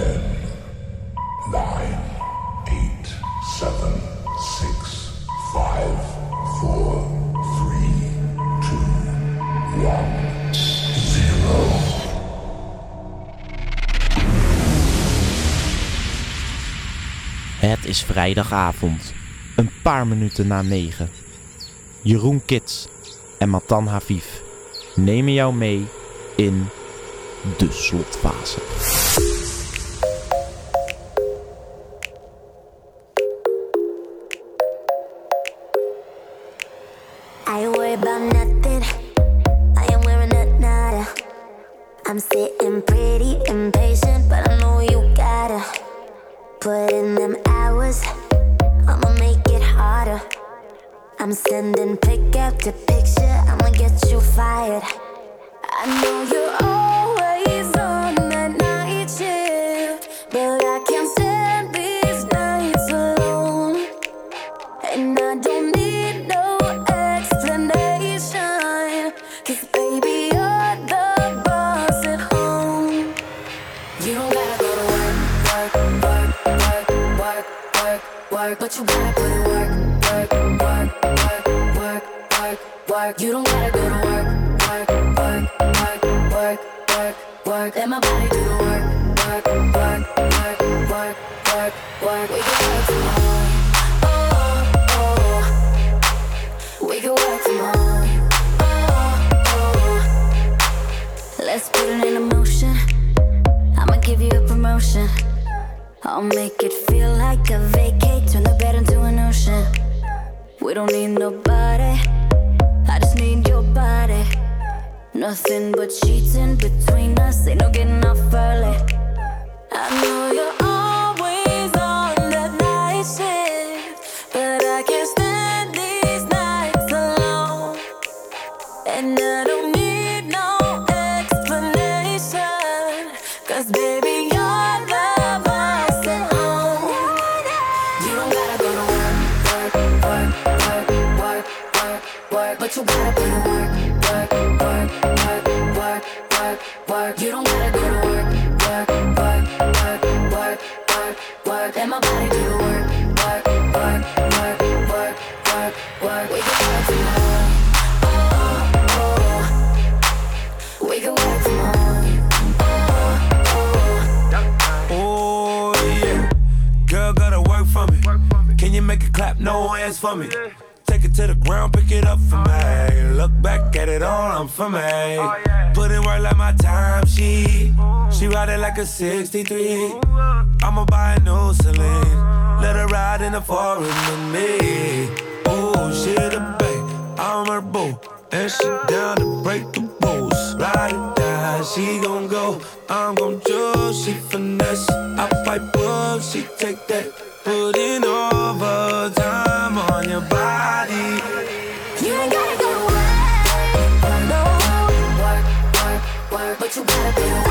10, 9, 8, 7, 6, 5, 4, 3, 2, 1, 0. Het is vrijdagavond, een paar minuten na negen. Jeroen Kits en Matan Haviv nemen jou mee in de slotfase. It in motion. I'ma give you a promotion. I'll make it feel like a vacate. Turn the bed into an ocean. We don't need nobody. I just need your body. Nothing but sheets in between us. Ain't no getting off early. I know you're always on that night shift, but I can't stand these nights alone. And I you gotta put in work, work, work, work, work, work, work. You don't gotta go to work, work, work, work, work, work, work. Let my body do the work, work, work, work, work, work, work. We can work from home. Oh, oh. We can work from home. Oh, Oh yeah, girl gotta work for me. Can you make it clap? No hands for me. To the ground, pick it up for me. Look back at it all, I'm for me. Put in work like my time she. She ride it like a 63. I'ma buy a new Celine. Let her ride in the foreign with me. Oh, she the babe, I'm her boo. And she down to break the rules. Ride it down, she gon' go. I'm gon' choose, she finesse. I pipe up, she take that. Put in overtime but you gotta be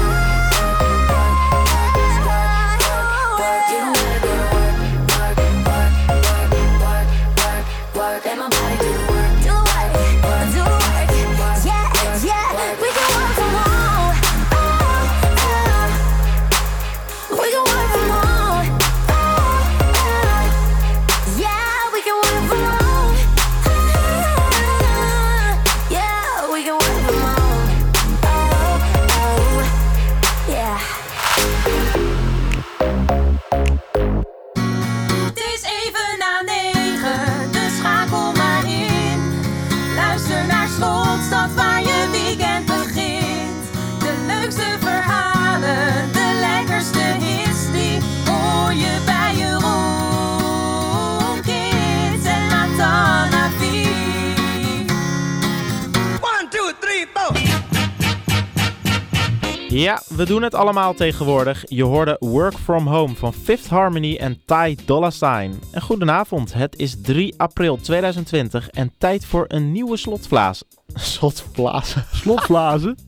we doen het allemaal tegenwoordig. Je hoorde Work From Home van Fifth Harmony en Ty Dolla Sign. En goedenavond, het is 3 april 2020 en tijd voor een nieuwe slotflaas. Slotflazen? Slotblazen.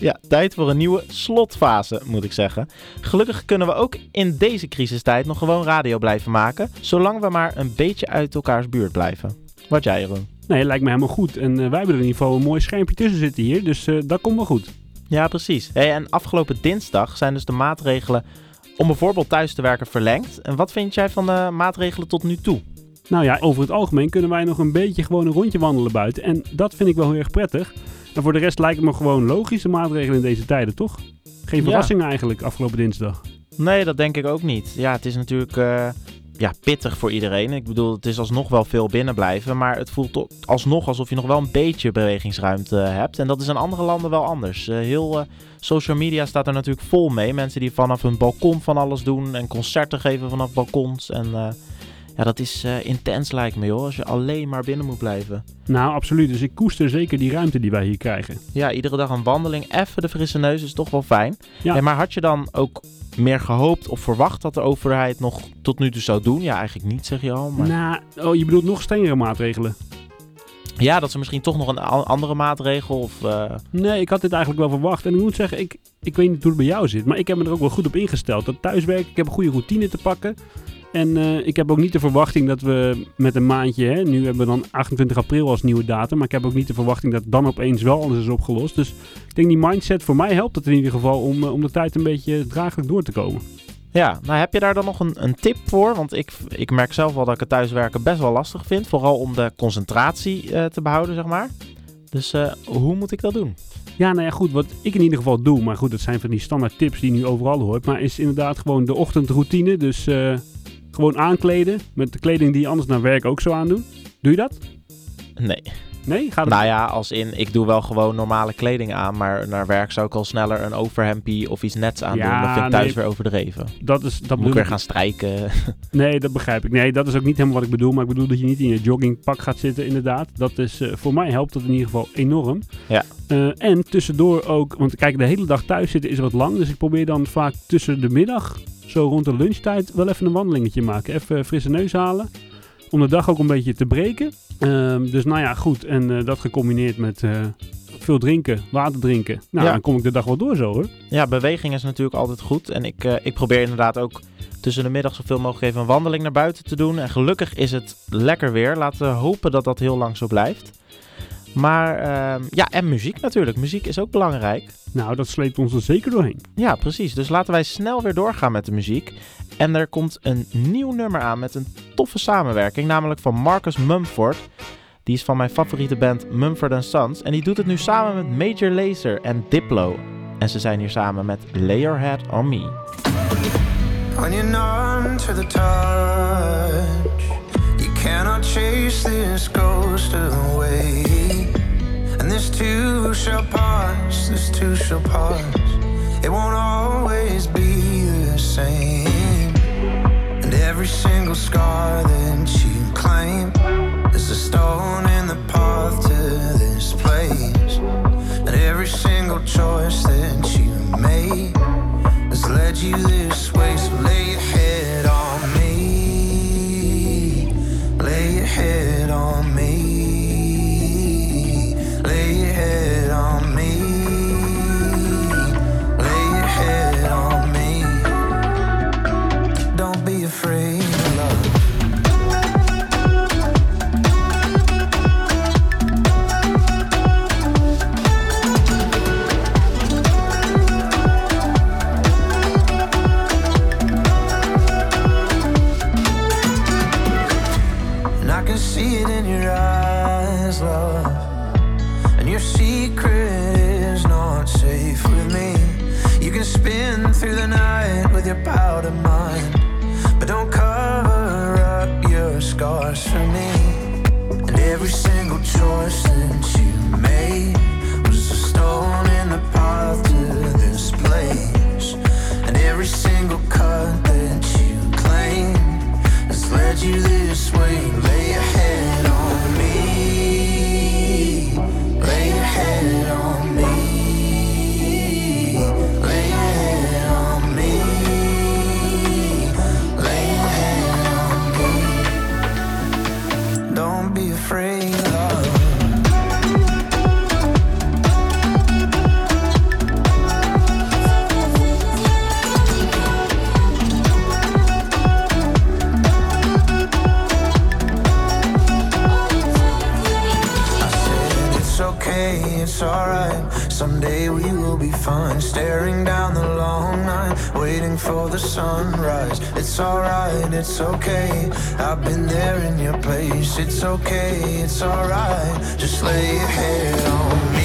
Ja, tijd voor een nieuwe slotfase, moet ik zeggen. Gelukkig kunnen we ook in deze crisistijd nog gewoon radio blijven maken, zolang we maar een beetje uit elkaars buurt blijven. Wat jij, Jeroen? Nee, lijkt me helemaal goed. En eh, wij hebben er in ieder geval een mooi schermpje tussen zitten hier. Dus eh, dat komt wel goed. Ja, precies. Hey, en afgelopen dinsdag zijn dus de maatregelen om bijvoorbeeld thuis te werken verlengd. En wat vind jij van de maatregelen tot nu toe? Nou ja, over het algemeen kunnen wij nog een beetje gewoon een rondje wandelen buiten. En dat vind ik wel heel erg prettig. En voor de rest lijkt het me gewoon logische maatregelen in deze tijden, toch? Geen Ja. verrassingen eigenlijk afgelopen dinsdag. Nee, dat denk ik ook niet. Ja, het is natuurlijk eh, ja, pittig voor iedereen. Ik bedoel, het is alsnog wel veel binnen blijven. Maar het voelt alsnog alsof je nog wel een beetje bewegingsruimte hebt. En dat is in andere landen wel anders. Eh, heel eh, social media staat er natuurlijk vol mee. Mensen die vanaf hun balkon van alles doen. En concerten geven vanaf balkons. En eh, ja, dat is eh, intens lijkt me joh. Als je alleen maar binnen moet blijven. Nou, absoluut. Dus ik koester zeker die ruimte die wij hier krijgen. Ja, iedere dag een wandeling. Even de frisse neus is toch wel fijn. Ja. Hey, maar had je dan ook meer gehoopt of verwacht dat de overheid nog tot nu toe zou doen? Ja, eigenlijk niet, zeg je al. Maar... Nou, oh, je bedoelt nog strengere maatregelen? Ja, dat ze misschien toch nog een andere maatregel of... eh, Nee, ik had dit eigenlijk wel verwacht. En ik moet zeggen, ik, ik weet niet hoe het bij jou zit. Maar ik heb me er ook wel goed op ingesteld. Dat thuiswerken, ik heb een goede routine te pakken. En eh, ik heb ook niet de verwachting dat we met een maandje, hè, nu hebben we dan 28 april als nieuwe datum. Maar ik heb ook niet de verwachting dat dan opeens wel alles is opgelost. Dus ik denk die mindset voor mij helpt het in ieder geval om, eh, om de tijd een beetje draaglijk door te komen. Ja, nou heb je daar dan nog een, een tip voor? Want ik, ik merk zelf wel dat ik het thuiswerken best wel lastig vind. Vooral om de concentratie eh, te behouden, zeg maar. Dus hoe moet ik dat doen? Ja, nou ja, goed. Wat ik in ieder geval doe, maar goed, dat zijn van die standaard tips die je nu overal hoort. Maar is inderdaad gewoon de ochtendroutine. Dus gewoon aankleden met de kleding die je anders naar werk ook zou aandoen. Doe je dat? Nee. Nee? Gaat het? Nou ja, als in, ik doe wel gewoon normale kleding aan. Maar naar werk zou ik al sneller een overhempie of iets nets aan doen. Ja, Dat vind ik thuis nee. weer overdreven. dat is, dat Moet ik weer ik- gaan strijken. Nee, dat begrijp ik. Nee, dat is ook niet helemaal wat ik bedoel. Maar ik bedoel dat je niet in je joggingpak gaat zitten, inderdaad. Dat is, eh, voor mij helpt dat in ieder geval enorm. Ja. Eh, en tussendoor ook, want kijk, de hele dag thuis zitten is wat lang. Dus ik probeer dan vaak tussen de middag, zo rond de lunchtijd, wel even een wandelingetje maken. Even frisse neus halen. Om de dag ook een beetje te breken. Ehm, dus nou ja, goed. En eh, dat gecombineerd met eh, veel drinken, water drinken. Nou, Ja. dan kom ik de dag wel door zo hoor. Ja, beweging is natuurlijk altijd goed. En ik, eh, ik probeer inderdaad ook tussen de middag zoveel mogelijk even een wandeling naar buiten te doen. En gelukkig is het lekker weer. Laten we hopen dat dat heel lang zo blijft. Maar ehm, ja, en muziek natuurlijk. Muziek is ook belangrijk. Nou, dat sleept ons er zeker doorheen. Ja, precies. Dus laten wij snel weer doorgaan met de muziek. En er komt een nieuw nummer aan met een toffe samenwerking, namelijk van Marcus Mumford. Die is van mijn favoriete band Mumford Sons. En die doet het nu samen met Major Lazer en Diplo. En ze zijn hier samen met Lay Your Head On Me. When you're numb to the touch, you cannot chase this ghost away. And this too shall pass, this too shall pass. It won't always be the same. And every single scar that you claim is a stone in the path to this place. And every single choice that you made has led you this way. So lay head on me. Lay your head your powder mind. But don't cover up your scars for me. And every single choice for the sunrise. It's alright, it's okay. I've been there in your place. It's okay, it's alright. Just lay your head on me.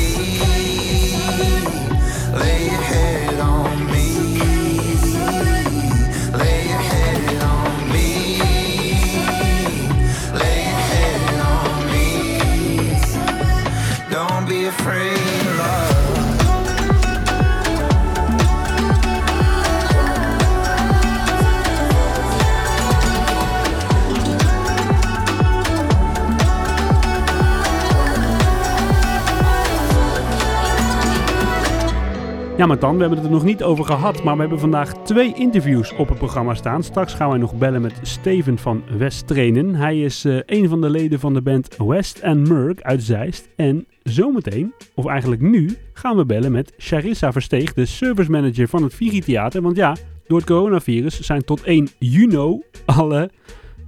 Ja, maar dan, we hebben het er nog niet over gehad, maar we hebben vandaag twee interviews op het programma staan. Straks gaan wij nog bellen met Steven van West Trainen. Hij is eh, een van de leden van de band West and Merck uit Zeist. En zometeen, of eigenlijk nu, gaan we bellen met Charissa Versteeg, de service manager van het Vigi Theater. Want ja, door het coronavirus zijn tot 1 juni alle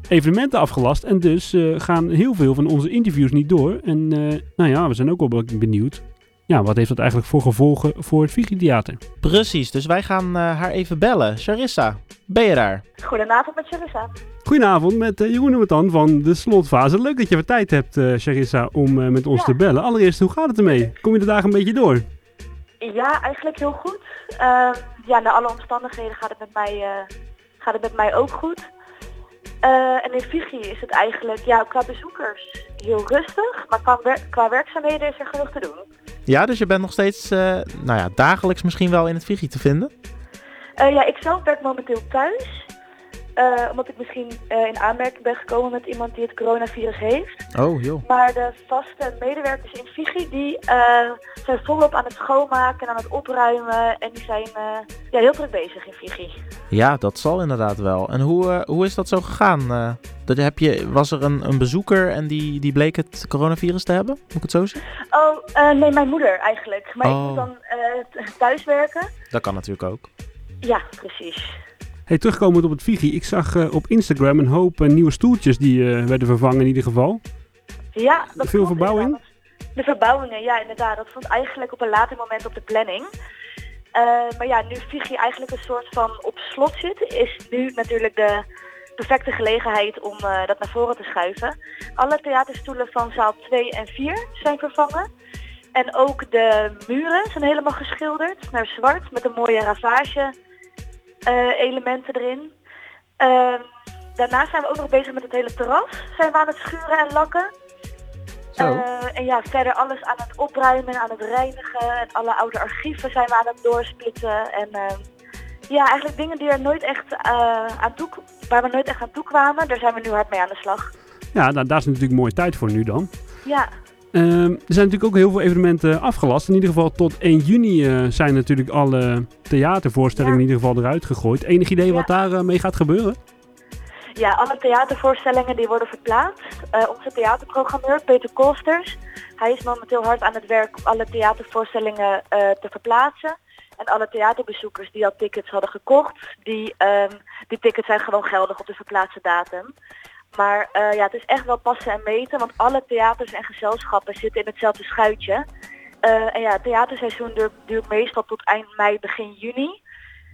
evenementen afgelast. En dus eh, gaan heel veel van onze interviews niet door. En eh, nou ja, we zijn ook wel benieuwd. Ja, wat heeft dat eigenlijk voor gevolgen voor het Vigi Theater? Precies, dus wij gaan eh, haar even bellen. Charissa, ben je daar? Goedenavond met Charissa. Goedenavond met uh, Jeroen Noemetan van de slotfase. Leuk dat je even tijd hebt, eh Charissa, om eh, met ons Ja. te bellen. Allereerst, hoe gaat het ermee? Kom je de dagen een beetje door? Ja, eigenlijk heel goed. Ehm, ja, naar alle omstandigheden gaat het met mij, eh, gaat het met mij ook goed. Eh, en in Fiji is het eigenlijk ja, qua bezoekers heel rustig, maar qua, wer- qua werkzaamheden is er genoeg te doen. Ja, dus je bent nog steeds, eh, nou ja, dagelijks misschien wel in het Vigi te vinden? Eh, ja, ik zelf werk momenteel thuis, eh, omdat ik misschien eh, in aanmerking ben gekomen met iemand die het coronavirus heeft. Oh, joh. Maar de vaste medewerkers in Fiji die eh, zijn volop aan het schoonmaken en aan het opruimen. En die zijn ja, heel druk bezig in Fiji. Ja, dat zal inderdaad wel. En hoe, hoe is dat zo gegaan? Dat heb je, was er een, een bezoeker en die, die bleek het coronavirus te hebben? Moet ik het zo zeggen? Oh, nee, mijn moeder eigenlijk. Maar Oh. ik moet dan thuiswerken. Dat kan natuurlijk ook. Ja, precies. Hey, terugkomend op het Vigi. Ik zag eh, op Instagram een hoop eh, nieuwe stoeltjes die eh, werden vervangen in ieder geval. Ja, dat Veel verbouwing? inderdaad. De verbouwingen, ja inderdaad. Dat stond eigenlijk op een later moment op de planning. Maar ja, nu Fiji eigenlijk een soort van op slot zit, is nu natuurlijk de perfecte gelegenheid om dat naar voren te schuiven. Alle theaterstoelen van zaal 2 en 4 zijn vervangen. En ook de muren zijn helemaal geschilderd naar zwart met een mooie ravage elementen erin. Ehm, daarnaast zijn we ook nog bezig met het hele terras. Zijn we aan het schuren en lakken. Zo. Eh, en ja, verder alles aan het opruimen, aan het reinigen. En alle oude archieven zijn we aan het doorsplitsen. En ehm, ja, eigenlijk dingen die er nooit echt eh, aan toe, waar we nooit echt aan toe kwamen, daar zijn we nu hard mee aan de slag. Ja, nou, daar is natuurlijk mooie tijd voor nu dan. Ja, er zijn natuurlijk ook heel veel evenementen afgelast. In ieder geval tot 1 juni eh, zijn natuurlijk alle theatervoorstellingen Ja. in ieder geval eruit gegooid. Enig idee Ja. wat daar eh, mee gaat gebeuren? ja, alle theatervoorstellingen die worden verplaatst. Eh, onze theaterprogrammeur Peter Kolsters, hij is momenteel hard aan het werk om alle theatervoorstellingen te verplaatsen. En alle theaterbezoekers die al tickets hadden gekocht, die, ehm, die tickets zijn gewoon geldig op de verplaatste datum. Maar eh, ja, het is echt wel passen en meten, want alle theaters en gezelschappen zitten in hetzelfde schuitje. Eh, en ja, het theaterseizoen duurt, duurt meestal tot eind mei, begin juni.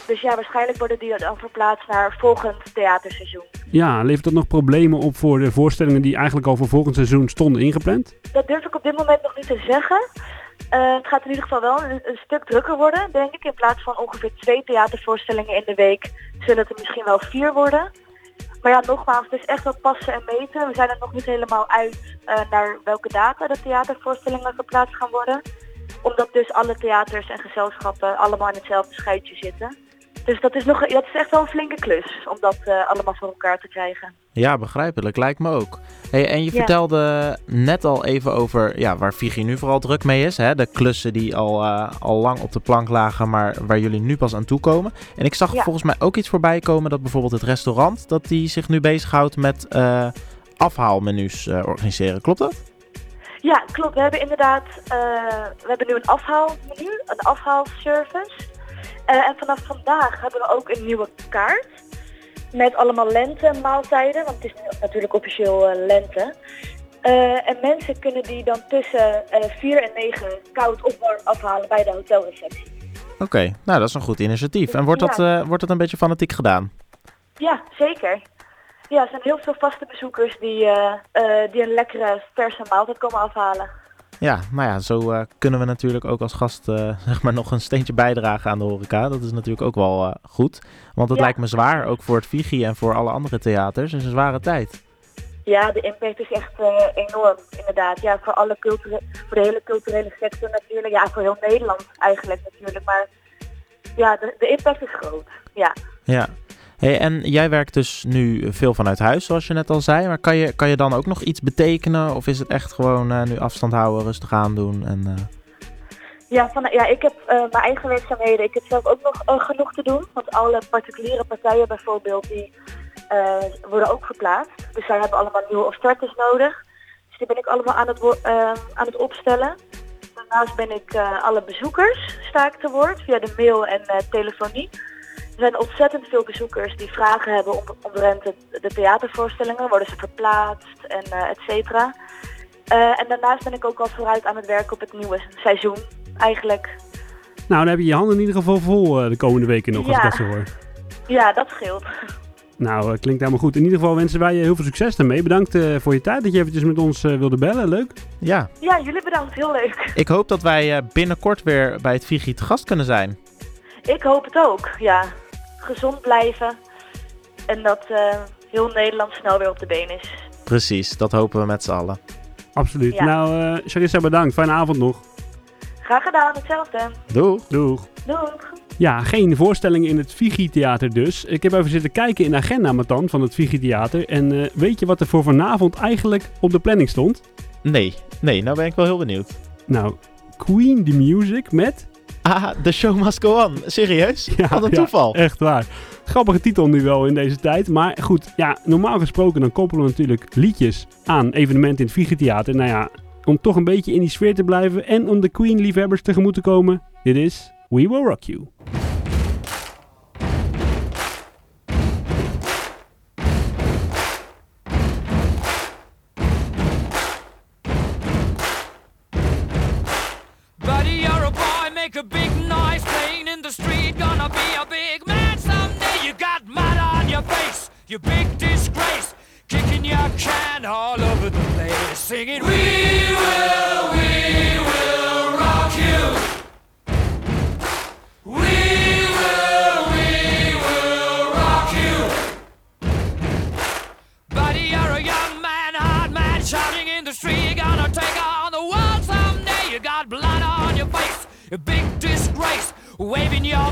Dus ja, waarschijnlijk worden die dan verplaatst naar volgend theaterseizoen. Ja, levert dat nog problemen op voor de voorstellingen die eigenlijk al voor volgend seizoen stonden ingepland? Dat durf ik op dit moment nog niet te zeggen. Eh, het gaat in ieder geval wel een, een stuk drukker worden, denk ik. In plaats van ongeveer twee theatervoorstellingen in de week zullen het er misschien wel vier worden. Maar ja, nogmaals, het is echt wel passen en meten. We zijn er nog niet helemaal uit eh, naar welke data de theatervoorstellingen verplaatst gaan worden. Omdat dus alle theaters en gezelschappen allemaal in hetzelfde schuitje zitten. Dus dat is, nog, dat is echt wel een flinke klus om dat eh, allemaal voor elkaar te krijgen. Ja, begrijpelijk. Lijkt me ook. Hey, en je Ja. vertelde net al even over ja, waar Vigi nu vooral druk mee is. Hè? De klussen die al, eh, al lang op de plank lagen, maar waar jullie nu pas aan toe komen. En ik zag Ja. volgens mij ook iets voorbij komen dat bijvoorbeeld het restaurant... dat die zich nu bezighoudt met eh, afhaalmenu's organiseren. Klopt dat? Ja, klopt. We hebben inderdaad we hebben nu een afhaalmenu, een afhaalservice. Eh, en vanaf vandaag hebben we ook een nieuwe kaart. Met allemaal lente maaltijden, want het is natuurlijk officieel eh, lente. Eh, en mensen kunnen die dan tussen eh 4 en 9 koud of warm afhalen bij de hotelreceptie. Oké, nou dat is een goed initiatief. En wordt dat, Ja. wordt dat een beetje fanatiek gedaan? Ja, zeker. Ja, er zijn heel veel vaste bezoekers die, die een lekkere verse maaltijd komen afhalen. Ja, nou ja, zo eh, kunnen we natuurlijk ook als gast eh, zeg maar nog een steentje bijdragen aan de horeca. Dat is natuurlijk ook wel eh, goed. Want het Ja. lijkt me zwaar, ook voor het Vigi en voor alle andere theaters. Het is een zware tijd. Ja, de impact is echt enorm, inderdaad. Ja, voor, alle culture voor de hele culturele sector natuurlijk. Ja, voor heel Nederland eigenlijk natuurlijk. Maar ja, de, de impact is groot. Ja. Ja. En jij werkt dus nu veel vanuit huis, zoals je net al zei. Maar kan je, kan je dan ook nog iets betekenen? Of is het echt gewoon eh, nu afstand houden, rustig aandoen? En, eh, Ja, van, ja, ik heb eh, mijn eigen werkzaamheden. Ik heb zelf ook nog genoeg te doen. Want alle particuliere partijen bijvoorbeeld, die worden ook verplaatst. Dus zij hebben allemaal nieuwe starters nodig. Dus die ben ik allemaal aan het, aan het opstellen. Daarnaast ben ik alle bezoekers, sta ik te woord, via de mail en telefonie. Er zijn ontzettend veel bezoekers die vragen hebben om, omtrent de, de theatervoorstellingen. Worden ze verplaatst en eh et cetera. Eh, en daarnaast ben ik ook al vooruit aan het werken op het nieuwe seizoen, eigenlijk. Nou, dan heb je je handen in ieder geval vol eh, de komende weken nog, als ik dat zo hoor. Ja, dat scheelt. Nou, klinkt helemaal goed. In ieder geval wensen wij je heel veel succes daarmee. Bedankt eh, voor je tijd dat je eventjes met ons wilde bellen. Leuk. ja, Ja, jullie bedankt. Heel leuk. ik hoop dat wij eh, binnenkort weer bij het Vigi te gast kunnen zijn. Ik hoop het ook, ja. Gezond blijven. En dat eh, heel Nederland snel weer op de been is. Precies, dat hopen we met z'n allen. Absoluut. Ja. Nou, eh Charissa, bedankt. Fijne avond nog. Graag gedaan, hetzelfde. Doeg! Doeg. Doeg. Ja, geen voorstellingen in het Vigi-theater dus. Ik heb even zitten kijken in de agenda met dan van het Vigi-theater. En eh, weet je wat er voor vanavond eigenlijk op de planning stond? Nee, nee, nou ben ik wel heel benieuwd. Nou, Queen the Music met... Ah, The Show Must Go On. Serieus? Ja, Wat een ja, toeval. echt waar. Grappige titel nu wel in deze tijd. Maar goed, ja, normaal gesproken dan koppelen we natuurlijk liedjes aan evenementen in het Vigi-theater. Nou ja, om toch een beetje in die sfeer te blijven en om de Queen-liefhebbers tegemoet te komen. Dit is We Will Rock You. You big disgrace. Kicking your can all over the place, singing, We will, we will rock you. We will, we will rock you. Buddy, you're a young man, hard man, shouting in the street. You're gonna take on the world someday. You got blood on your face, a big disgrace, waving your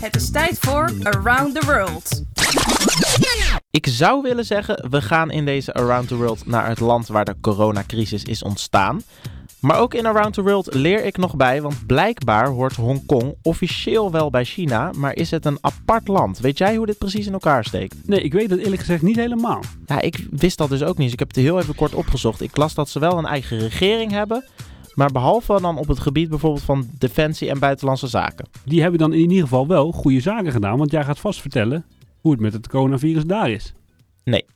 Het is tijd voor Around the World. Ik zou willen zeggen, we gaan in deze Around the World naar het land waar de coronacrisis is ontstaan. Maar ook in Around the World leer ik nog bij, want blijkbaar hoort Hongkong officieel wel bij China, maar is het een apart land. Weet jij hoe dit precies in elkaar steekt? Nee, ik weet dat eerlijk gezegd niet helemaal. Ja, ik wist dat dus ook niet, dus ik heb het heel even kort opgezocht. Ik las dat ze wel een eigen regering hebben, Maar behalve dan op het gebied bijvoorbeeld van defensie en buitenlandse zaken. Die hebben dan in ieder geval wel goede zaken gedaan. Want jij gaat vast vertellen hoe het met het coronavirus daar is. Nee.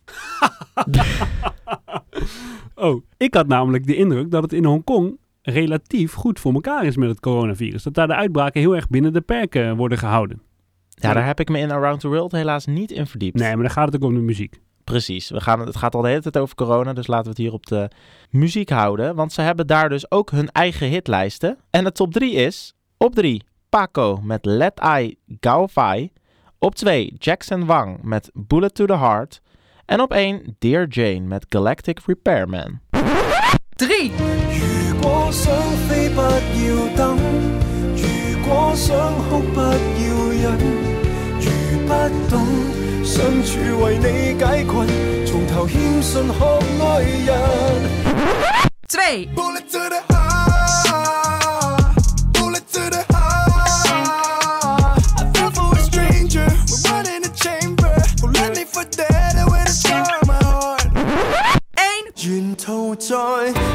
Oh, ik had namelijk de indruk dat het in Hongkong relatief goed voor elkaar is met het coronavirus. Dat daar de uitbraken heel erg binnen de perken worden gehouden. Ja, daar heb ik me in Around the World helaas niet in verdiept. Nee, maar dan gaat het ook om de muziek. Precies. We gaan, het gaat al de hele tijd over corona, dus laten we het hier op de muziek houden. Want ze hebben daar dus ook hun eigen hitlijsten. En de top 3 is... Op 3 Paco met Let I Gao Fai. Op 2 Jackson Wang met Bullet to the Heart. En op 1 Dear Jane met Galactic Repairman. 3. 如果想飞不要等，如果想哭不要忍，如 不懂相处为你解困从头谦学爱人。Today. 沿途在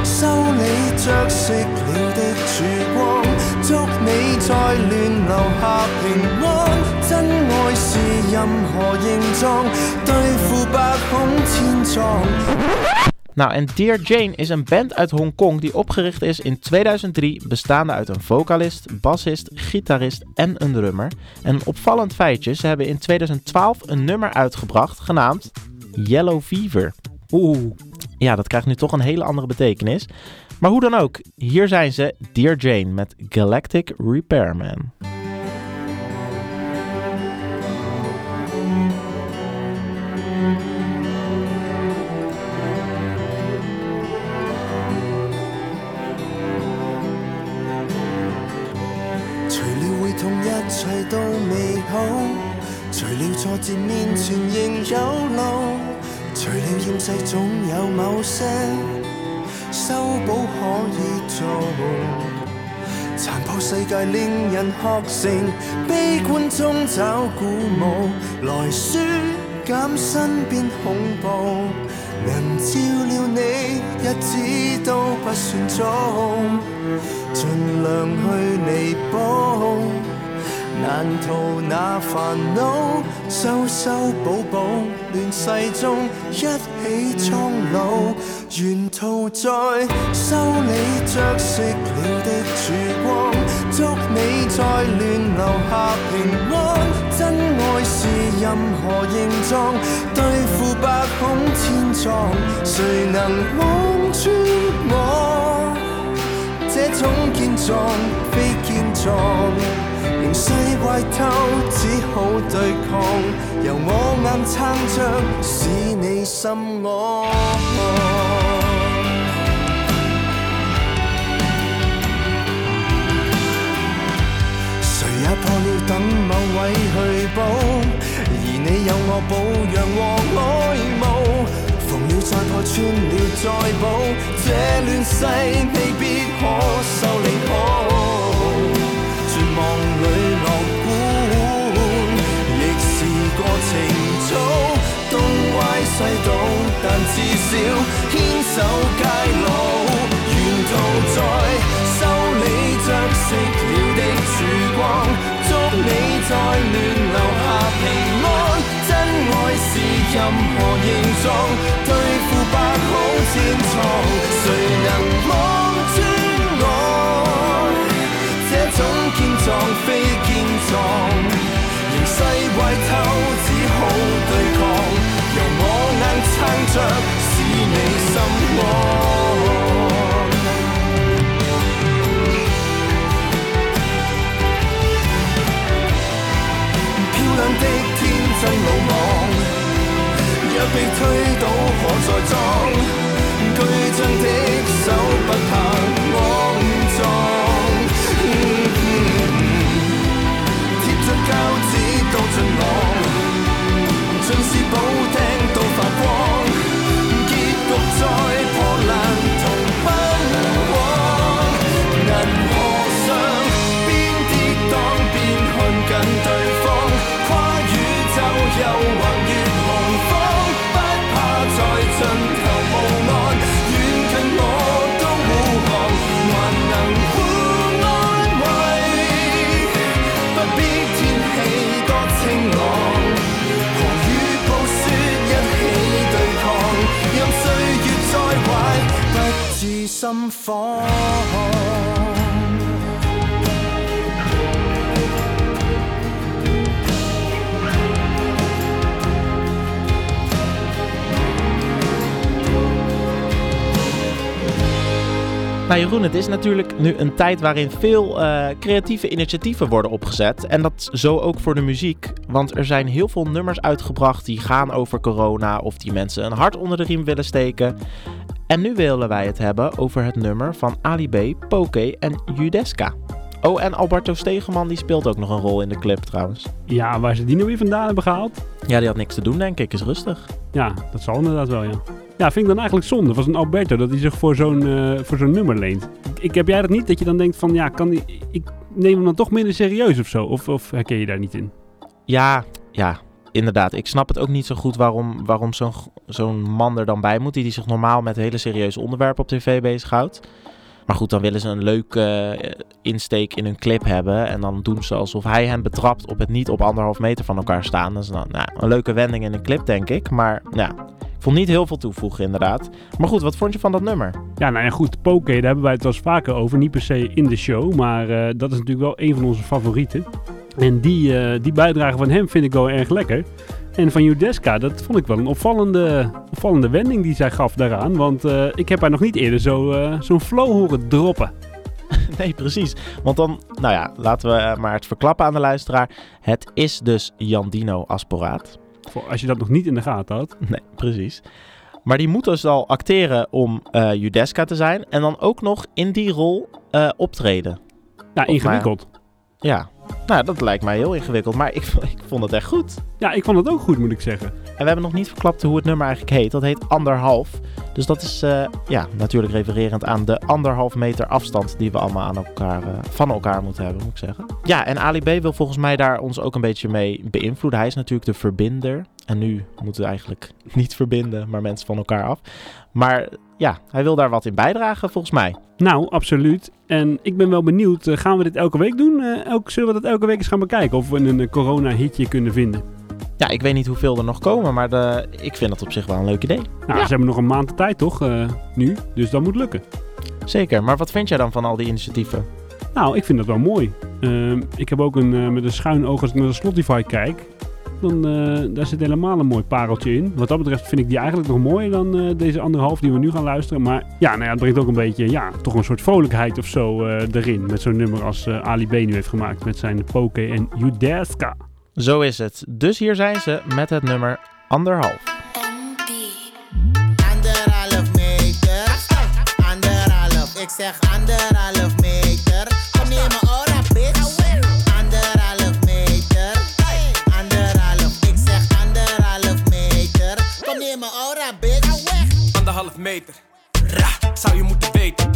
修理着熄了的曙光祝你在乱流下平安。真爱是任何形状，对付百孔千疮。 Nou, en Dear Jane is een band uit Hongkong die opgericht is in 2003, bestaande uit een vocalist, bassist, gitarist en een drummer. En een opvallend feitje, ze hebben in 2012 een nummer uitgebracht genaamd Yellow Fever. Oeh, Ja, dat krijgt nu toch een hele andere betekenis. Maar hoe dan ook, hier zijn ze, Dear Jane met Galactic Repairman. 都美好；除了挫折面前仍有路；除了厌世，總有某些修補可以做。殘破世界令人学成，悲觀中找鼓舞，來舒減身邊恐怖。能照料你，日子都不算早。盡量去彌補，難逃那煩惱，修修補補，亂世中一起苍老，沿途在修理着熄了的曙光，祝你在亂留下平安。真愛是任何形狀，對付百孔千瘡，誰能望穿我？這種健壯非健壯，形勢壞透，只好對抗。由我硬撐着，使你心安。誰也破了等某位去補，而你有我保養和愛慕。縫了再破，穿了再補，這亂世未必可修理好。但至少牽手偕老。沿途在修理着熄了的曙光，祝你在亂留下平安。真愛是任何形狀，對付百孔千瘡，誰能望穿我？這種健壯非健壯，形勢壞透，撐着，使你心安。漂亮的天真鲁莽，若被推倒可再装，巨匠的手不怕肮脏，贴着膠紙都盡在破烂同奔往。银河上边跌宕边看紧对方跨宇宙又或 Nou Jeroen, het is natuurlijk nu een tijd waarin veel eh, creatieve initiatieven worden opgezet. En dat zo ook voor de muziek. Want er zijn heel veel nummers uitgebracht die gaan over corona of die mensen een hart onder de riem willen steken. En nu willen wij het hebben over het nummer van Ali B, Poké en Judeska. Oh, en Alberto Stegeman die speelt ook nog een rol in de clip trouwens. Ja, waar ze die nou weer vandaan hebben gehaald? Ja, die had niks te doen denk ik, is rustig. Ja, dat zal inderdaad wel, ja. Ja, vind ik dan eigenlijk zonde van zo'n Alberto dat hij zich voor zo'n eh, voor zo'n nummer leent. Ik, heb jij dat niet, dat je dan denkt van ja, kan die, ik neem hem dan toch minder serieus of zo? Of, of herken je daar niet in? Ja, ja, inderdaad. Ik snap het ook niet zo goed waarom, waarom zo'n zo'n man er dan bij moet, die zich normaal met hele serieuze onderwerpen op tv bezighoudt. Maar goed, dan willen ze een leuke eh, insteek in hun clip hebben. En dan doen ze alsof hij hen betrapt op het niet op anderhalf meter van elkaar staan. Dat is dan nou, een leuke wending in een clip, denk ik. Maar ja, vond niet heel veel toevoegen, inderdaad. Maar goed, wat vond je van dat nummer? Ja, nou ja, goed, Poké, daar hebben wij het wel eens vaker over. Niet per se in de show, maar eh, dat is natuurlijk wel een van onze favorieten. En die, eh, die bijdrage van hem vind ik wel erg lekker. En van Judeska, dat vond ik wel een opvallende, opvallende wending die zij gaf daaraan. Want eh, ik heb haar nog niet eerder zo, zo'n flow horen droppen. Nee, precies. Want dan, nou ja, laten we maar het verklappen aan de luisteraar. Het is dus Jandino Asporaat. Voor als je dat nog niet in de gaten had. Nee, precies. Maar die moet dus al acteren om eh Judeska te zijn. En dan ook nog in die rol eh, optreden. Ja, ingewikkeld. Ja, nou, dat lijkt mij heel ingewikkeld. Maar ik, ik vond het echt goed. Ja, ik vond het ook goed, moet ik zeggen. En we hebben nog niet verklapt hoe het nummer eigenlijk heet. Dat heet anderhalf. Dus dat is eh, ja, natuurlijk refererend aan de anderhalf meter afstand die we allemaal aan elkaar, eh, van elkaar moeten hebben, moet ik zeggen. Ja, en Ali B wil volgens mij daar ons ook een beetje mee beïnvloeden. Hij is natuurlijk de verbinder. En nu moeten we eigenlijk niet verbinden, maar mensen van elkaar af. Maar ja, hij wil daar wat in bijdragen volgens mij. Nou, absoluut. En ik ben wel benieuwd, eh, gaan we dit elke week doen? Eh, elk, zullen we dat elke week eens gaan bekijken? Of we een corona-hitje kunnen vinden? Ja, ik weet niet hoeveel er nog komen, maar de, ik vind dat op zich wel een leuk idee. Nou, ze hebben nog een maand de tijd toch, eh, nu? Dus dat moet lukken. Zeker, maar wat vind jij dan van al die initiatieven? Nou, ik vind dat wel mooi. Ehm, ik heb ook een, met een schuin oog als ik naar de Spotify kijk. Dan, eh, daar zit helemaal een mooi pareltje in. Wat dat betreft vind ik die eigenlijk nog mooier dan eh, deze anderhalf die we nu gaan luisteren. Maar ja, nou ja, het brengt ook een beetje, ja, toch een soort vrolijkheid of zo eh, erin. Met zo'n nummer als eh, Ali B nu heeft gemaakt met zijn Poke en Judeska. Zo is het. Dus hier zijn ze met het nummer anderhalf. Anderhalf meter, anderhalf, ik zeg anderhalf Anderhalf meter. Ra, zou je moeten weten.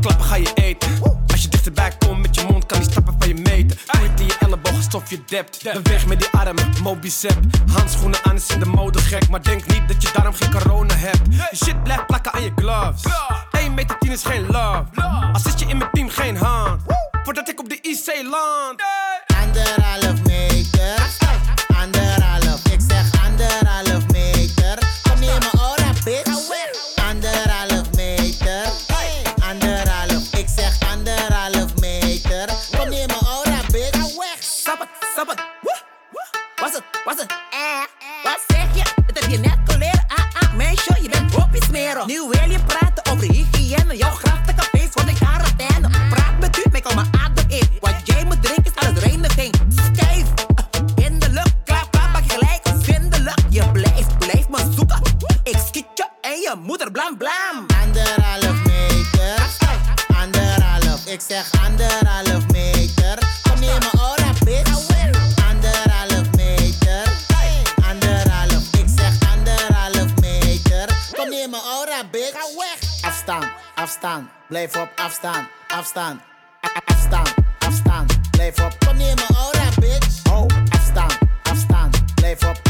Klappen ga je eten. Als je dichterbij komt met je mond, kan die stappen van je meten. Ooit in je elleboog alsof je dept. Beweeg met die armen, mobicep. Handschoenen aan is in de mode gek. Maar denk niet dat je daarom geen corona hebt. Je shit blijft plakken aan je gloves. 1 meter 10 is geen love. Als zit je in mijn team, geen hand. Voordat ik op de IC land. Anderhalf blijf op afstaan, afstaan. A- Afstaan, afstaan, blijf op. Kom neem me ora, bitch. Oh, afstaan, afstaan, blijf op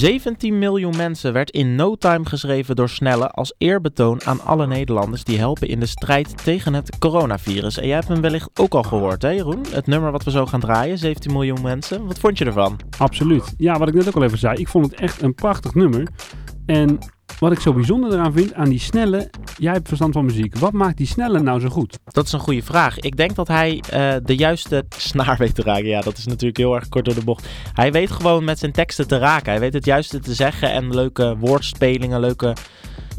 17 miljoen mensen werd in no time geschreven door Snelle als eerbetoon aan alle Nederlanders die helpen in de strijd tegen het coronavirus. En jij hebt hem wellicht ook al gehoord, hè Jeroen? Het nummer wat we zo gaan draaien, 17 miljoen mensen. Wat vond je ervan? Absoluut. Ja, wat ik net ook al even zei. Ik vond het echt een prachtig nummer. En wat ik zo bijzonder eraan vind, aan die snelle... Jij hebt verstand van muziek. Wat maakt die snelle nou zo goed? Dat is een goede vraag. Ik denk dat hij eh, de juiste snaar weet te raken. Ja, dat is natuurlijk heel erg kort door de bocht. Hij weet gewoon met zijn teksten te raken. Hij weet het juiste te zeggen en leuke woordspelingen, leuke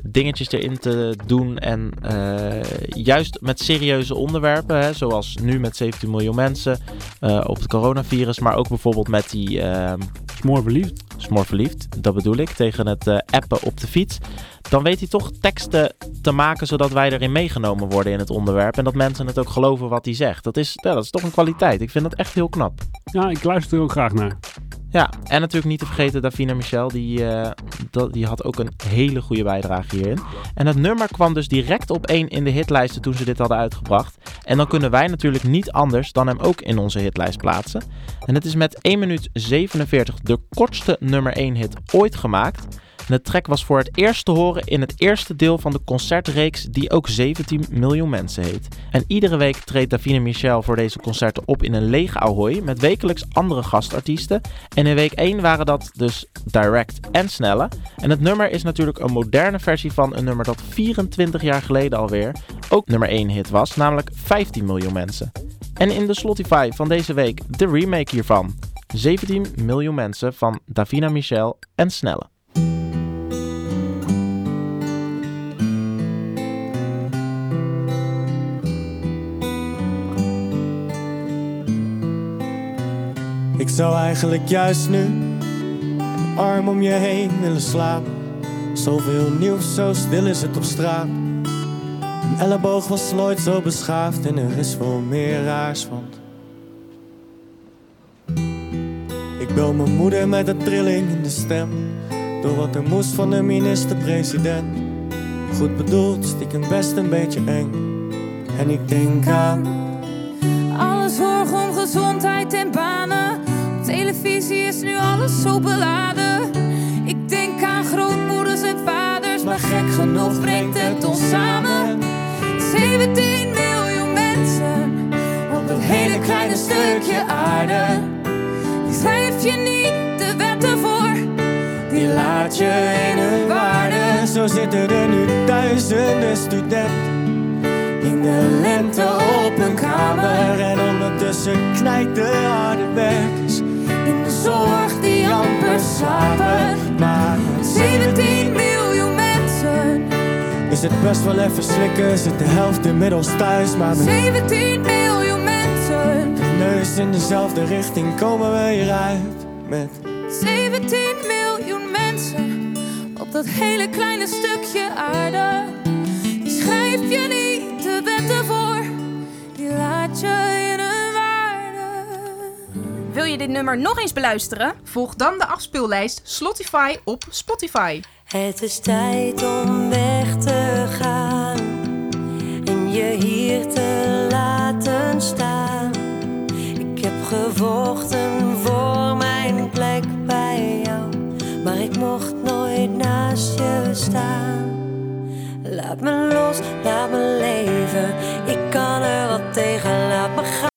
dingetjes erin te doen. En eh, juist met serieuze onderwerpen, hè, zoals nu met 17 miljoen mensen eh, op het coronavirus. Maar ook bijvoorbeeld met die... Smoor verliefd. Smoor verliefd, dat bedoel ik. Tegen het eh, appen op de fiets. Dan weet hij toch teksten te maken zodat wij erin meegenomen worden in het onderwerp. En dat mensen het ook geloven wat hij zegt. Dat is, ja, dat is toch een kwaliteit. Ik vind dat echt heel knap. Ja, ik luister er ook graag naar. Ja, en natuurlijk niet te vergeten Davina Michel, die, eh, die had ook een hele goede bijdrage hierin. En het nummer kwam dus direct op één in de hitlijsten toen ze dit hadden uitgebracht. En dan kunnen wij natuurlijk niet anders dan hem ook in onze hitlijst plaatsen. En het is met 1 minuut 47 de kortste nummer 1 hit ooit gemaakt. De track was voor het eerst te horen in het eerste deel van de concertreeks die ook 17 miljoen mensen heet. En iedere week treedt Davine Michel voor deze concerten op in een leeg Ahoy met wekelijks andere gastartiesten. En in week 1 waren dat dus Direct en Snelle. En het nummer is natuurlijk een moderne versie van een nummer dat 24 jaar geleden alweer ook nummer 1 hit was, namelijk 15 miljoen mensen. En in de Spotify van deze week de remake hiervan. 17 miljoen mensen van Davina Michel en Snelle. Zou eigenlijk juist nu een arm om je heen willen slapen. Zoveel nieuws, zo stil is het op straat. Een elleboog was nooit zo beschaafd en er is wel meer raars, want Ik bel mijn moeder met een trilling in de stem. Door wat er moest van de minister-president. Goed bedoeld, stiekem best een beetje eng. En ik denk aan Alle zorg om gezondheid en banen. Televisie is nu alles zo beladen. Ik denk aan grootmoeders en vaders, maar gek genoeg brengt het ons samen. 17 miljoen mensen op dat hele kleine stukje aarde. Die schrijf je niet de wetten voor, Die laat je in hun waarde. Zo zitten er nu duizenden studenten in de lente op hun kamer. En ondertussen knijpt de harde werkers slapen. Maar 17 miljoen mensen, is het best wel even slikken. Zit de helft inmiddels thuis, maar met 17 miljoen mensen. neus in dezelfde richting komen we hieruit. Met 17 miljoen mensen op dat hele kleine stukje aarde. Die schrijf je niet de wetten voor, die laat je. Wil je dit nummer nog eens beluisteren? Volg dan de afspeellijst Spotify op Spotify. Het is tijd om weg te gaan en je hier te laten staan. Ik heb gevochten voor mijn plek bij jou, maar ik mocht nooit naast je staan. Laat me los, laat me leven. Ik kan er wat tegen, laat me gaan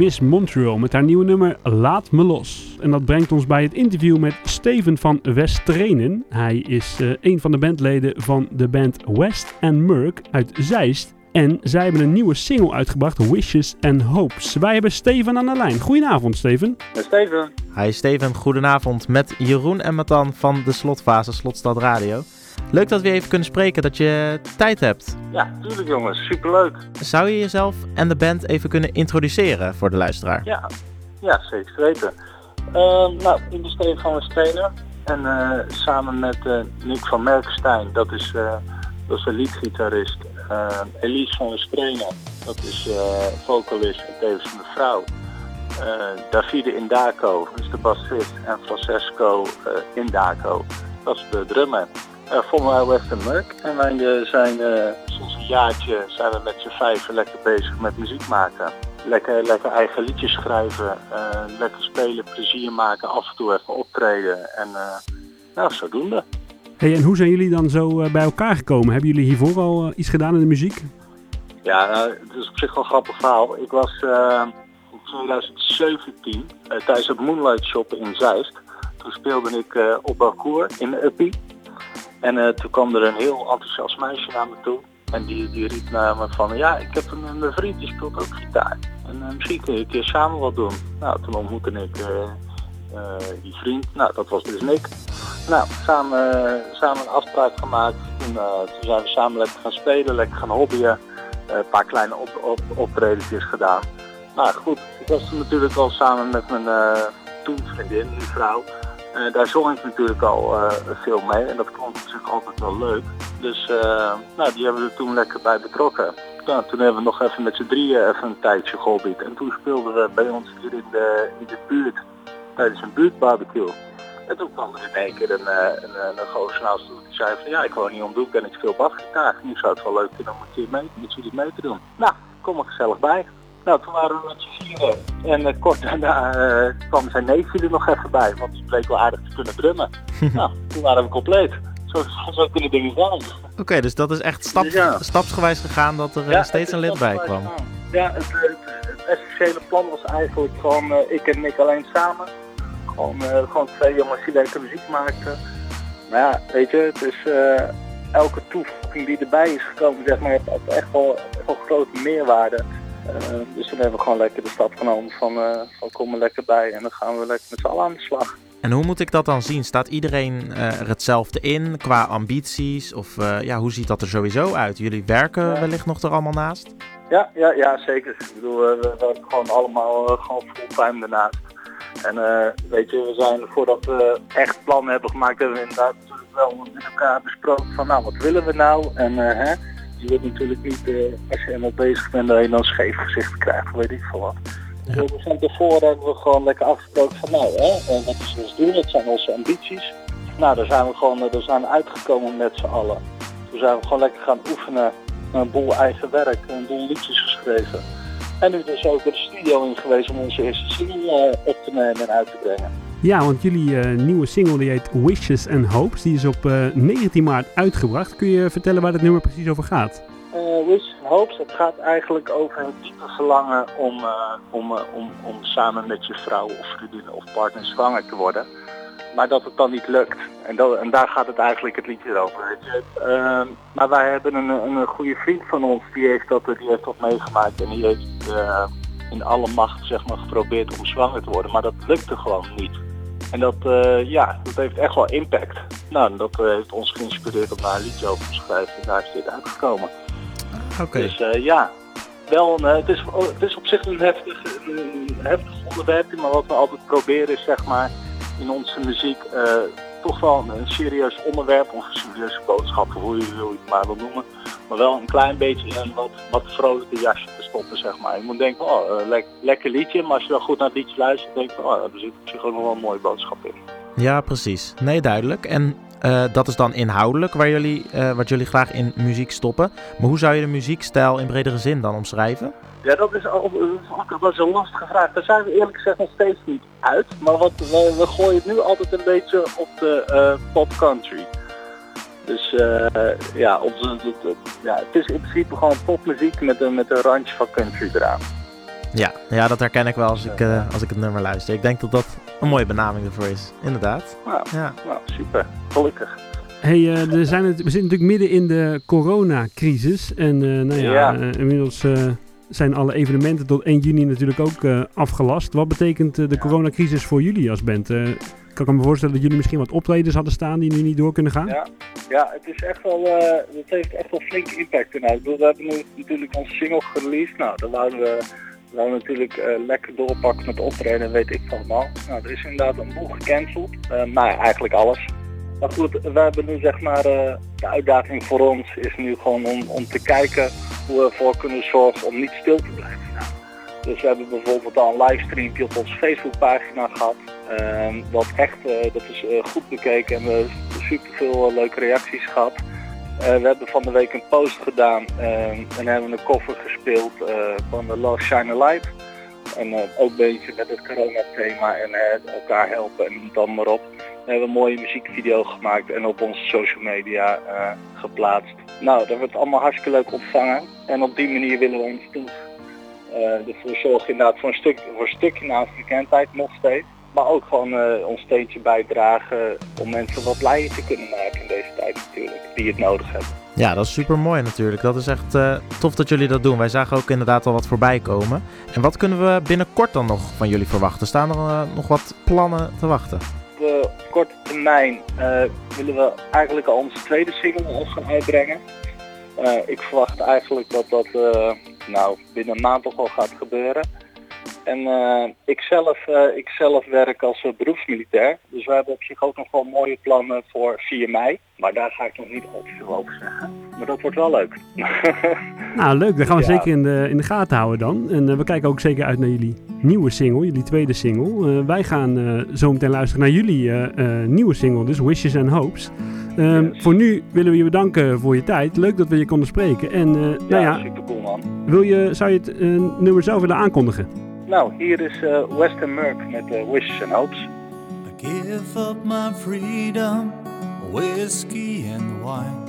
Miss Montreal met haar nieuwe nummer Laat Me Los. En dat brengt ons bij het interview met Steven van Westrenen. Hij is eh, een van de bandleden van de band West and Merck uit Zeist. En zij hebben een nieuwe single uitgebracht, Wishes and Hopes. Wij hebben Steven aan de lijn. Goedenavond, Steven. Steven. Hi Steven, goedenavond met Jeroen en Matan van de Slotfase Slotstad Radio. Leuk dat we even kunnen spreken, dat je tijd hebt. Ja, tuurlijk jongens, superleuk. Zou je jezelf en de band even kunnen introduceren voor de luisteraar? Ja, ja zeker weten. Ehm, nou, ik ben Steven van Westrenen. En eh, samen met eh, Nick van Merkenstein, dat is, eh, dat is de leadgitarist. Eh, Elise van Westrenen, dat is vocalist en tevens mijn vrouw. Eh, Davide Indaco, dat is de bassist. En Francesco Indaco, dat is de drummer. Uh, voor mij Western Merck. En wij eh, zijn eh, sinds een jaartje zijn we met z'n vijven lekker bezig met muziek maken. Lekker, lekker eigen liedjes schrijven, eh, lekker spelen, plezier maken, af en toe even optreden. En eh, nou, zodoende. Hey, en hoe zijn jullie dan zo eh, bij elkaar gekomen? Hebben jullie hiervoor al eh, iets gedaan in de muziek? Ja, nou, het is op zich wel een grappig verhaal. Ik was eh, in 2017 eh, tijdens het Moonlight Shoppen in Zeist. Toen speelde ik eh, op Balcour in Uppie. En eh, toen kwam er een heel enthousiast meisje naar me toe. En die, die riep naar me van, ja, ik heb een, een vriend die speelt ook gitaar. En eh, misschien kun je een keer samen wat doen. Nou, toen ontmoette ik eh, die vriend. Nou, dat was dus Nick. Nou, samen, samen een afspraak gemaakt. Eh, toen zijn we samen lekker gaan spelen, lekker gaan hobbyen. Een paar kleine op, op, optredentjes gedaan. Nou goed, ik was natuurlijk al samen met mijn toen vriendin, nu vrouw. Eh, daar zong ik natuurlijk al eh, veel mee en dat ik natuurlijk altijd wel leuk. Dus eh, nou, die hebben we er toen lekker bij betrokken. Nou, toen hebben we nog even met z'n drieën even een tijdje gehobbied. En toen speelden we bij ons hier in de, in de buurt tijdens een buurtbarbecue. En toen kwam er in één keer een, een, een, een gozer naast toe zei van ja, ik woon hier om de hoek en ik speel basgitaar. Nu zou het wel leuk vinden om een keer mee, met jullie mee te doen. Nou, kom er gezellig bij. Nou, toen waren we met z'n vieren. En eh, kort daarna eh, kwam zijn neefje er nog even bij, want die bleek wel aardig te kunnen drummen. nou, toen waren we compleet. Zo, zo kunnen dingen gaan. Oké, dus dat is echt stap, Dus ja. stapsgewijs gegaan dat er eh, Ja, steeds een lid bij kwam. Ja, het, het, het essentiële plan was eigenlijk gewoon ik en Nick alleen samen. Gewoon, gewoon twee jongens die lekker muziek maakten. Maar ja, weet je, het is elke toevoeging die erbij is gekomen, zeg maar, heeft echt wel, echt wel grote meerwaarde. Eh, dus toen hebben we gewoon lekker de stap genomen van, eh, van kom er lekker bij en dan gaan we lekker met z'n allen aan de slag. En hoe moet ik dat dan zien? Staat iedereen eh, er hetzelfde in qua ambities? Of eh, ja, hoe ziet dat er sowieso uit? Jullie werken wellicht nog er allemaal naast? Ja, ja, ja, zeker. Ik bedoel, we werken gewoon allemaal gewoon fulltime daarnaast. En weet je, we zijn voordat we echt plannen hebben gemaakt, hebben we inderdaad wel met elkaar besproken van nou, wat willen we nou? En hè, je wilt natuurlijk niet, eh, als je helemaal bezig bent, dat je dan een scheef gezicht krijgt, weet ik veel wat. Dus we van tevoren hebben we gewoon lekker afgesproken van nou, hè, eh, wat is ons doel, wat zijn onze ambities? Nou, daar zijn we gewoon eh, daar zijn we uitgekomen met z'n allen. Toen zijn we gewoon lekker gaan oefenen, een boel eigen werk, een boel liedjes geschreven. En nu dus ook de studio in geweest om onze eerste single op te nemen en uit te brengen. Ja, want jullie eh, nieuwe single die heet Wishes and Hopes, die is op eh, 19 maart uitgebracht. Kun je vertellen waar het nummer precies over gaat? Eh Wish and Hopes, het gaat eigenlijk over het diepe verlangen om, eh, om, eh, om, om samen met je vrouw of vriendin of partner zwanger te worden. Maar dat het dan niet lukt. En, dat, en daar gaat het eigenlijk het liedje over. Ehm, maar wij hebben een, een, goede vriend van ons, die heeft dat, die heeft dat meegemaakt. En die heeft eh, in alle macht zeg maar, geprobeerd om zwanger te worden. Maar dat lukte gewoon niet. En dat, eh, ja, dat heeft echt wel impact. nou, dat eh, heeft ons geïnspireerd om daar een liedje over te schrijven. En daar is dit uitgekomen. Oké. Dus eh, ja, wel een, het, is, oh, het is op zich een heftig, een heftig onderwerp, maar wat we altijd proberen is zeg maar in onze muziek toch wel een, een serieus onderwerp of een serieuze boodschap, hoe je, hoe je het maar wil noemen. Maar wel een klein beetje in een wat, wat vrolijke jasje te stoppen, zeg maar. Je moet denken, oh, eh, lek- lekker liedje, maar als je dan goed naar het liedje luistert, denk je, oh, er zit op zich ook nog wel een mooie boodschap in. Ja, precies. Nee, duidelijk. En eh, dat is dan inhoudelijk waar jullie, eh, wat jullie graag in muziek stoppen. Maar hoe zou je de muziekstijl in bredere zin dan omschrijven? Ja, dat is dat is wel zo'n lastige vraag. Daar zijn we eerlijk gezegd nog steeds niet uit. Maar wat, we, we gooien het nu altijd een beetje op de eh, pop country. Dus eh, ja, op ja, het is in principe gewoon popmuziek met een, met een randje van country eraan. Ja, ja dat herken ik wel als ik, eh, als ik het nummer luister. Ik denk dat dat een mooie benaming ervoor is. Inderdaad. Nou, Ja. nou super. Gelukkig. Hey, eh, er zijn het, we zitten natuurlijk midden in de coronacrisis. En eh, nou ja, Ja. inmiddels zijn alle evenementen tot 1 juni natuurlijk ook eh, afgelast. Wat betekent de coronacrisis voor jullie als band? Kan ik me voorstellen dat jullie misschien wat optredens hadden staan die nu niet door kunnen gaan? Ja, ja het is echt wel, eh het heeft echt wel flinke impact in. We hebben nu natuurlijk onze single gereleased. Nou, daar wouden we, we wouden natuurlijk eh, lekker doorpakken met optreden en weet ik van allemaal. Nou, er is inderdaad een boel gecanceld. Eh nou eigenlijk alles. Maar goed, we hebben nu zeg maar, de uitdaging voor ons is nu gewoon om, om te kijken hoe we ervoor kunnen zorgen om niet stil te blijven staan. Dus we hebben bijvoorbeeld al een livestreampje op onze Facebookpagina gehad. Ehm, wat echt, eh, dat is eh, goed bekeken en we super veel leuke reacties gehad. Eh, we hebben van de week een post gedaan ehm, en hebben een cover gespeeld eh, van de Love Shine a Light. En eh, ook een beetje met het corona-thema en eh, elkaar helpen en dan maar op. We hebben een mooie muziekvideo gemaakt en op onze social media eh, geplaatst. Nou, dat wordt allemaal hartstikke leuk ontvangen. En op die manier willen we ons toch eh, ervoor zorgen inderdaad voor een, stuk, voor een stukje naast bekendheid nog steeds. Maar ook gewoon eh, ons steentje bijdragen om mensen wat blijer te kunnen maken in deze tijd natuurlijk, die het nodig hebben. Ja, dat is super mooi natuurlijk. Dat is echt eh, tof dat jullie dat doen. Wij zagen ook inderdaad al wat voorbij komen. En wat kunnen we binnenkort dan nog van jullie verwachten? Staan er eh, nog wat plannen te wachten? Op korte termijn willen we eigenlijk al onze tweede single al gaan uitbrengen. Ik verwacht eigenlijk dat dat nou, binnen een maand toch wel gaat gebeuren. En eh, ik, zelf, eh, ik zelf werk als eh, beroepsmilitair. Dus we hebben op zich ook nog wel mooie plannen voor 4 mei. Maar daar ga ik nog niet al te veel over zeggen. Maar dat wordt wel leuk. Nou, leuk. Dat gaan we Ja. zeker in de, in de gaten houden dan. En we kijken ook zeker uit naar jullie nieuwe single, jullie tweede single. Wij gaan eh, zo meteen luisteren naar jullie nieuwe single, dus Wishes and Hopes. Voor nu willen we je bedanken voor je tijd. Leuk dat we je konden spreken. En nou ja, super cool man. wil je, zou je het eh, nummer zelf willen aankondigen? Nou, hier is eh, Western Merc met eh, Wishes and Hopes. I Give up my freedom, whiskey and wine.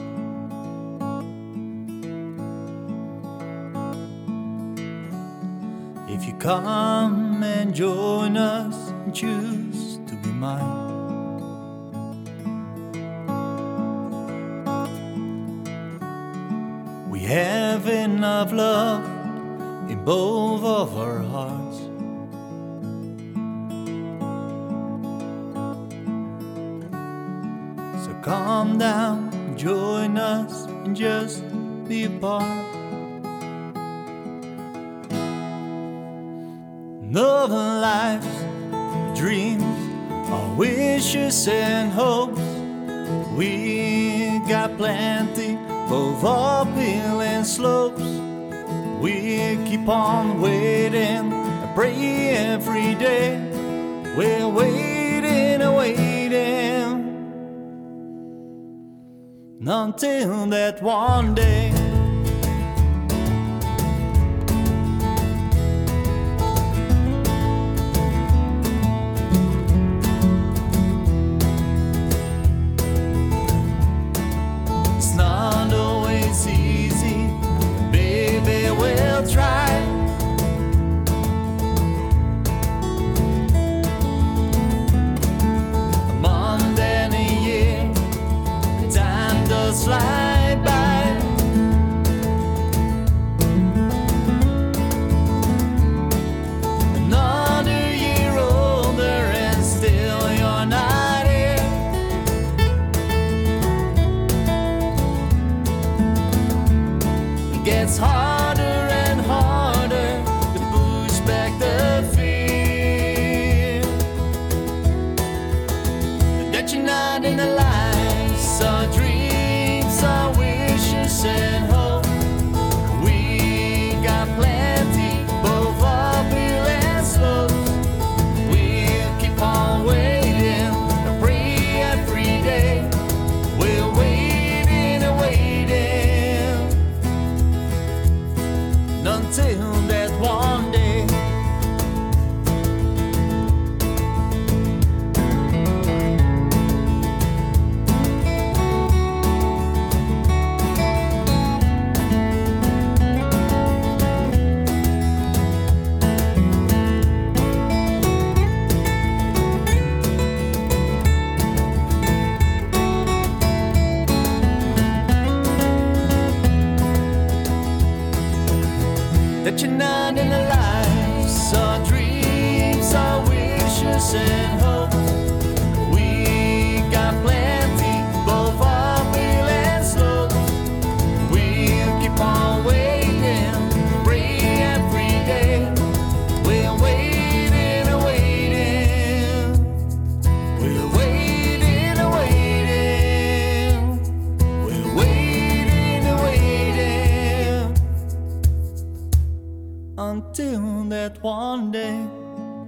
If you come and join us choose to be mine. We have enough love in both of our hearts. So calm down, join us, and just be a part. Our lives, dreams, our wishes and hopes. We got plenty, both uphill and slopes. We keep on waiting, and pray every day. We're waiting waiting until that one day.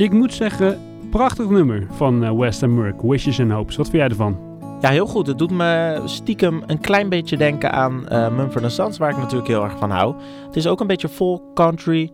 Ik moet zeggen, prachtig nummer van eh, West and Merck, Wishes and Hopes. Wat vind jij ervan? Ja, heel goed. Het doet me stiekem een klein beetje denken aan eh Mumford Sons, waar ik natuurlijk heel erg van hou. Het is ook een beetje folk country.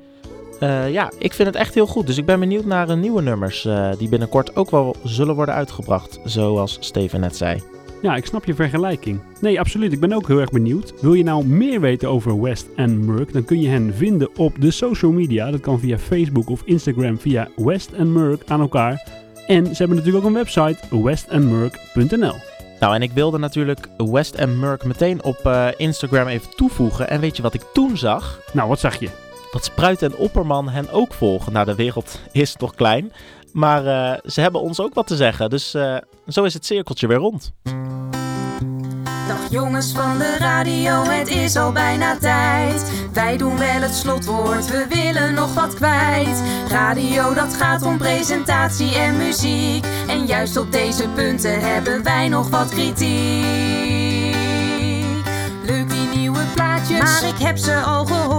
Eh, ja, ik vind het echt heel goed. Dus ik ben benieuwd naar nieuwe nummers eh, die binnenkort ook wel zullen worden uitgebracht, zoals Steven net zei. Ja, ik snap je vergelijking. Nee, absoluut. Ik ben ook heel erg benieuwd. Wil je nou meer weten over West and Merck? Dan kun je hen vinden op de social media. Dat kan via Facebook of Instagram via West and Merck aan elkaar. En ze hebben natuurlijk ook een website, westandmerck.nl. Nou, en ik wilde natuurlijk West en Merck meteen op eh, Instagram even toevoegen. En weet je wat ik toen zag? Nou, wat zag je? Dat Spruit en Opperman hen ook volgen. Nou, de wereld is toch klein. Maar eh, ze hebben ons ook wat te zeggen. Dus eh, zo is het cirkeltje weer rond. Dag jongens van de radio, het is al bijna tijd. Wij doen wel het slotwoord, we willen nog wat kwijt. Radio, dat gaat om presentatie en muziek. En juist op deze punten hebben wij nog wat kritiek. Leuk die nieuwe plaatjes, maar ik heb ze al gehoord.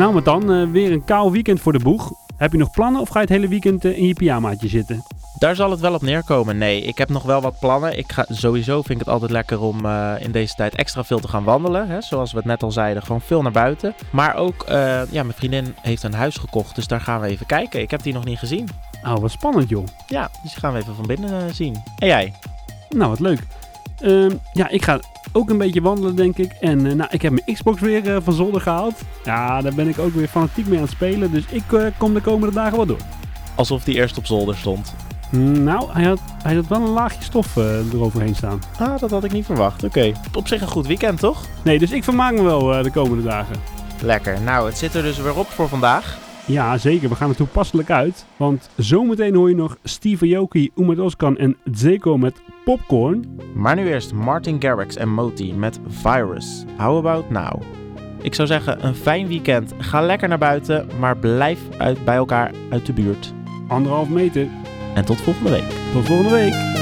Nou, maar dan eh, weer een kaal weekend voor de boeg. Heb je nog plannen of ga je het hele weekend eh, in je pyjamaatje zitten? Daar zal het wel op neerkomen. Nee, ik heb nog wel wat plannen. Ik ga, sowieso vind ik het altijd lekker om eh, in deze tijd extra veel te gaan wandelen. Hè? Zoals we het net al zeiden, gewoon veel naar buiten. Maar ook, ja, mijn vriendin heeft een huis gekocht, dus daar gaan we even kijken. Ik heb die nog niet gezien. Oh, wat spannend joh. Ja, dus die gaan we even van binnen zien. En jij? Nou, wat leuk. Ehm, ja, ik ga ook een beetje wandelen, denk ik. En eh, nou, ik heb mijn Xbox weer eh, van zolder gehaald. Ja, daar ben ik ook weer fanatiek mee aan het spelen. Dus ik eh, kom de komende dagen wel door. Alsof die eerst op zolder stond. Nou, hij had, hij had wel een laagje stof eroverheen staan. Ah, dat had ik niet verwacht. Oké. Op zich een goed weekend, toch? Nee, dus ik vermaak me wel de komende dagen. Lekker. Nou, het zit er dus weer op voor vandaag. Ja, zeker. We gaan er toepasselijk uit. Want zometeen hoor je nog Steve Aoki, Umut Oskan en Zeko met Popcorn. Maar nu eerst Martin Garrix en Moti met Virus. How about now? Ik zou zeggen, een fijn weekend. Ga lekker naar buiten, maar blijf uit, bij elkaar uit de buurt. Anderhalf meter. En tot volgende week. Tot volgende week.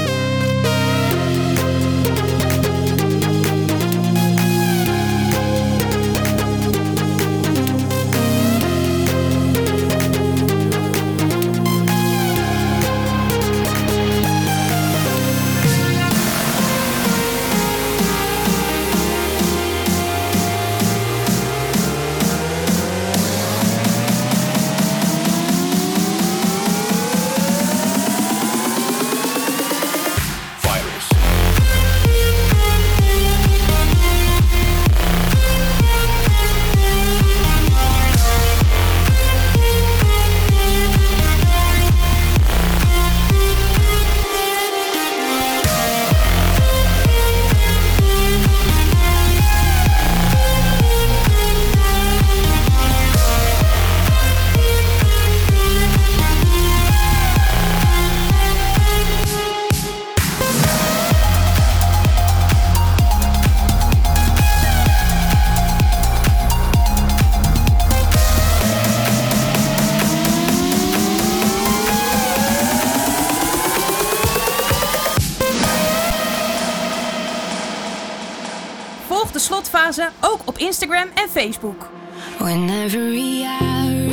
When every hour